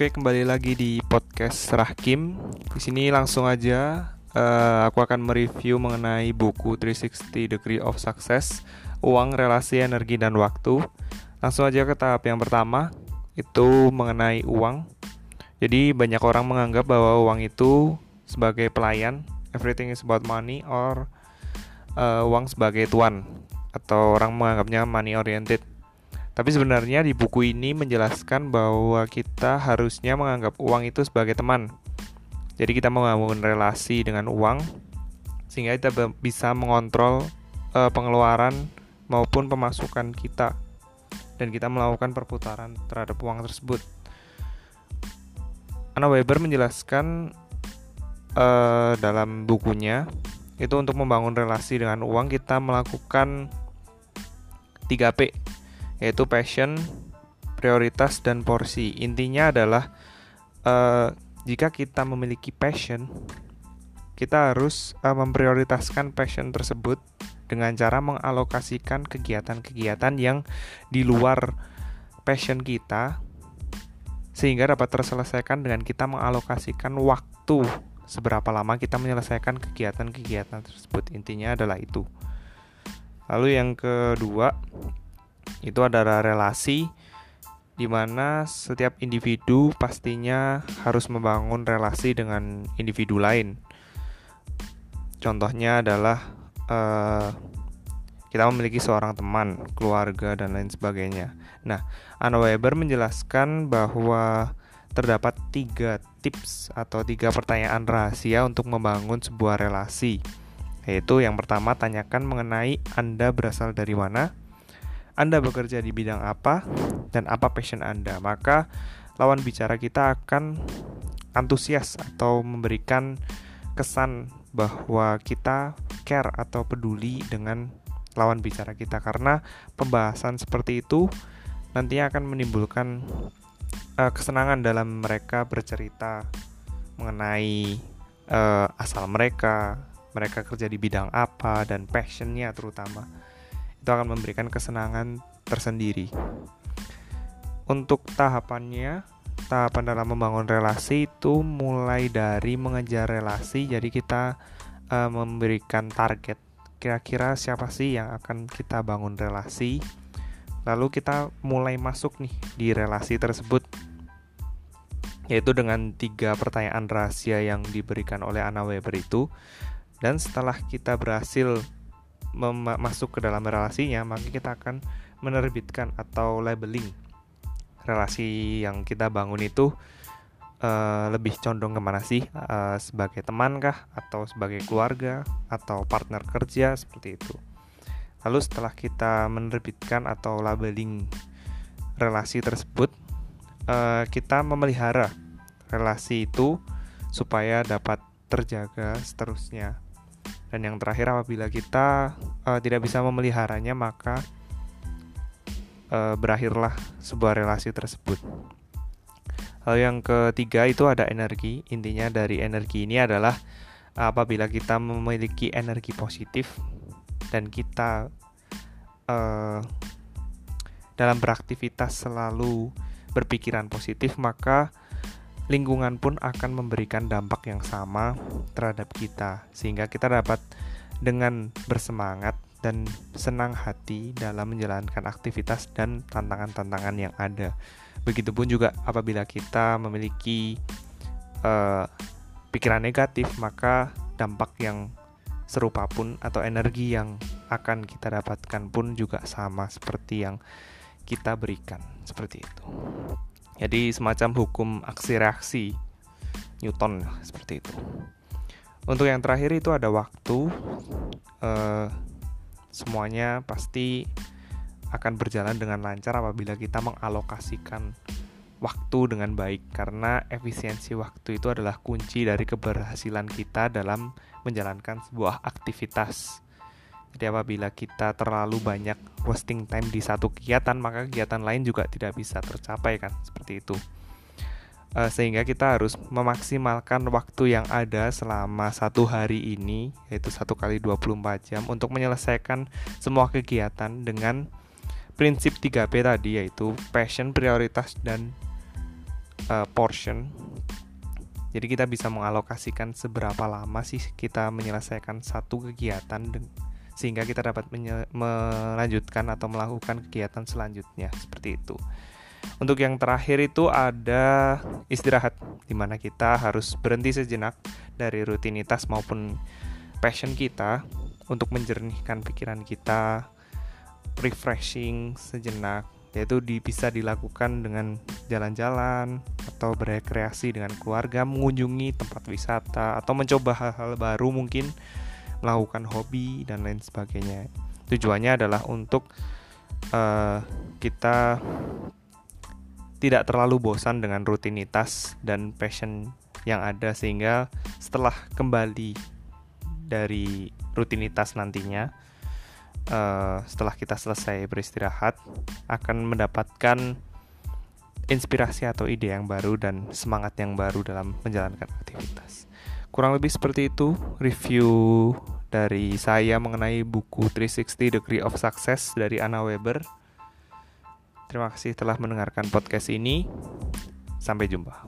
Oke, kembali lagi di podcast Rahkim. Di sini langsung aja uh, aku akan mereview mengenai buku 360 Degree of Success, Uang, Relasi, Energi, dan Waktu. Langsung aja ke tahap yang pertama, itu mengenai uang. Jadi banyak orang menganggap bahwa uang itu sebagai pelayan, everything is about money, or uh, uang sebagai tuan, atau orang menganggapnya money oriented. Tapi sebenarnya di buku ini menjelaskan bahwa kita harusnya menganggap uang itu sebagai teman. Jadi kita membangun relasi dengan uang sehingga kita bisa mengontrol uh, pengeluaran maupun pemasukan kita dan kita melakukan perputaran terhadap uang tersebut. Anna Weber menjelaskan uh, dalam bukunya itu untuk membangun relasi dengan uang kita melakukan 3P yaitu passion, prioritas dan porsi. Intinya adalah uh, jika kita memiliki passion, kita harus uh, memprioritaskan passion tersebut dengan cara mengalokasikan kegiatan-kegiatan yang di luar passion kita sehingga dapat terselesaikan dengan kita mengalokasikan waktu seberapa lama kita menyelesaikan kegiatan-kegiatan tersebut. Intinya adalah itu. Lalu yang kedua, itu adalah relasi di mana setiap individu pastinya harus membangun relasi dengan individu lain. Contohnya adalah uh, kita memiliki seorang teman, keluarga, dan lain sebagainya. Nah, Anna Weber menjelaskan bahwa terdapat tiga tips atau tiga pertanyaan rahasia untuk membangun sebuah relasi. Yaitu yang pertama, tanyakan mengenai Anda berasal dari mana, anda bekerja di bidang apa dan apa passion Anda. Maka lawan bicara kita akan antusias atau memberikan kesan bahwa kita care atau peduli dengan lawan bicara kita karena pembahasan seperti itu nantinya akan menimbulkan uh, kesenangan dalam mereka bercerita mengenai uh, asal mereka, mereka kerja di bidang apa dan passionnya terutama itu akan memberikan kesenangan tersendiri. Untuk tahapannya, tahapan dalam membangun relasi itu mulai dari mengejar relasi, jadi kita uh, memberikan target. Kira-kira siapa sih yang akan kita bangun relasi? Lalu kita mulai masuk nih di relasi tersebut yaitu dengan tiga pertanyaan rahasia yang diberikan oleh Anna Weber itu dan setelah kita berhasil masuk ke dalam relasinya, maka kita akan menerbitkan atau labeling relasi yang kita bangun itu uh, lebih condong ke mana sih? Uh, sebagai teman kah atau sebagai keluarga? Atau partner kerja? Seperti itu. Lalu setelah kita menerbitkan atau labeling relasi tersebut, uh, kita memelihara relasi itu supaya dapat terjaga seterusnya dan yang terakhir apabila kita uh, tidak bisa memeliharanya maka uh, berakhirlah sebuah relasi tersebut. Lalu yang ketiga itu ada energi. Intinya dari energi ini adalah apabila kita memiliki energi positif dan kita uh, dalam beraktivitas selalu berpikiran positif maka lingkungan pun akan memberikan dampak yang sama terhadap kita, sehingga kita dapat dengan bersemangat dan senang hati dalam menjalankan aktivitas dan tantangan-tantangan yang ada. Begitupun juga apabila kita memiliki uh, pikiran negatif, maka dampak yang serupa pun atau energi yang akan kita dapatkan pun juga sama seperti yang kita berikan, seperti itu. Jadi semacam hukum aksi reaksi Newton seperti itu. Untuk yang terakhir itu ada waktu. Uh, semuanya pasti akan berjalan dengan lancar apabila kita mengalokasikan waktu dengan baik karena efisiensi waktu itu adalah kunci dari keberhasilan kita dalam menjalankan sebuah aktivitas. Jadi apabila kita terlalu banyak wasting time di satu kegiatan, maka kegiatan lain juga tidak bisa tercapai kan, seperti itu. Uh, sehingga kita harus memaksimalkan waktu yang ada selama satu hari ini, yaitu satu kali 24 jam, untuk menyelesaikan semua kegiatan dengan prinsip 3P tadi, yaitu passion, prioritas, dan uh, portion jadi kita bisa mengalokasikan seberapa lama sih kita menyelesaikan satu kegiatan sehingga kita dapat melanjutkan atau melakukan kegiatan selanjutnya seperti itu. Untuk yang terakhir itu ada istirahat di mana kita harus berhenti sejenak dari rutinitas maupun passion kita untuk menjernihkan pikiran kita, refreshing sejenak yaitu di, bisa dilakukan dengan jalan-jalan atau berekreasi dengan keluarga, mengunjungi tempat wisata atau mencoba hal-hal baru mungkin melakukan hobi dan lain sebagainya. Tujuannya adalah untuk uh, kita tidak terlalu bosan dengan rutinitas dan passion yang ada sehingga setelah kembali dari rutinitas nantinya uh, setelah kita selesai beristirahat akan mendapatkan inspirasi atau ide yang baru dan semangat yang baru dalam menjalankan aktivitas. Kurang lebih seperti itu review dari saya mengenai buku 360 Degree of Success dari Anna Weber. Terima kasih telah mendengarkan podcast ini. Sampai jumpa.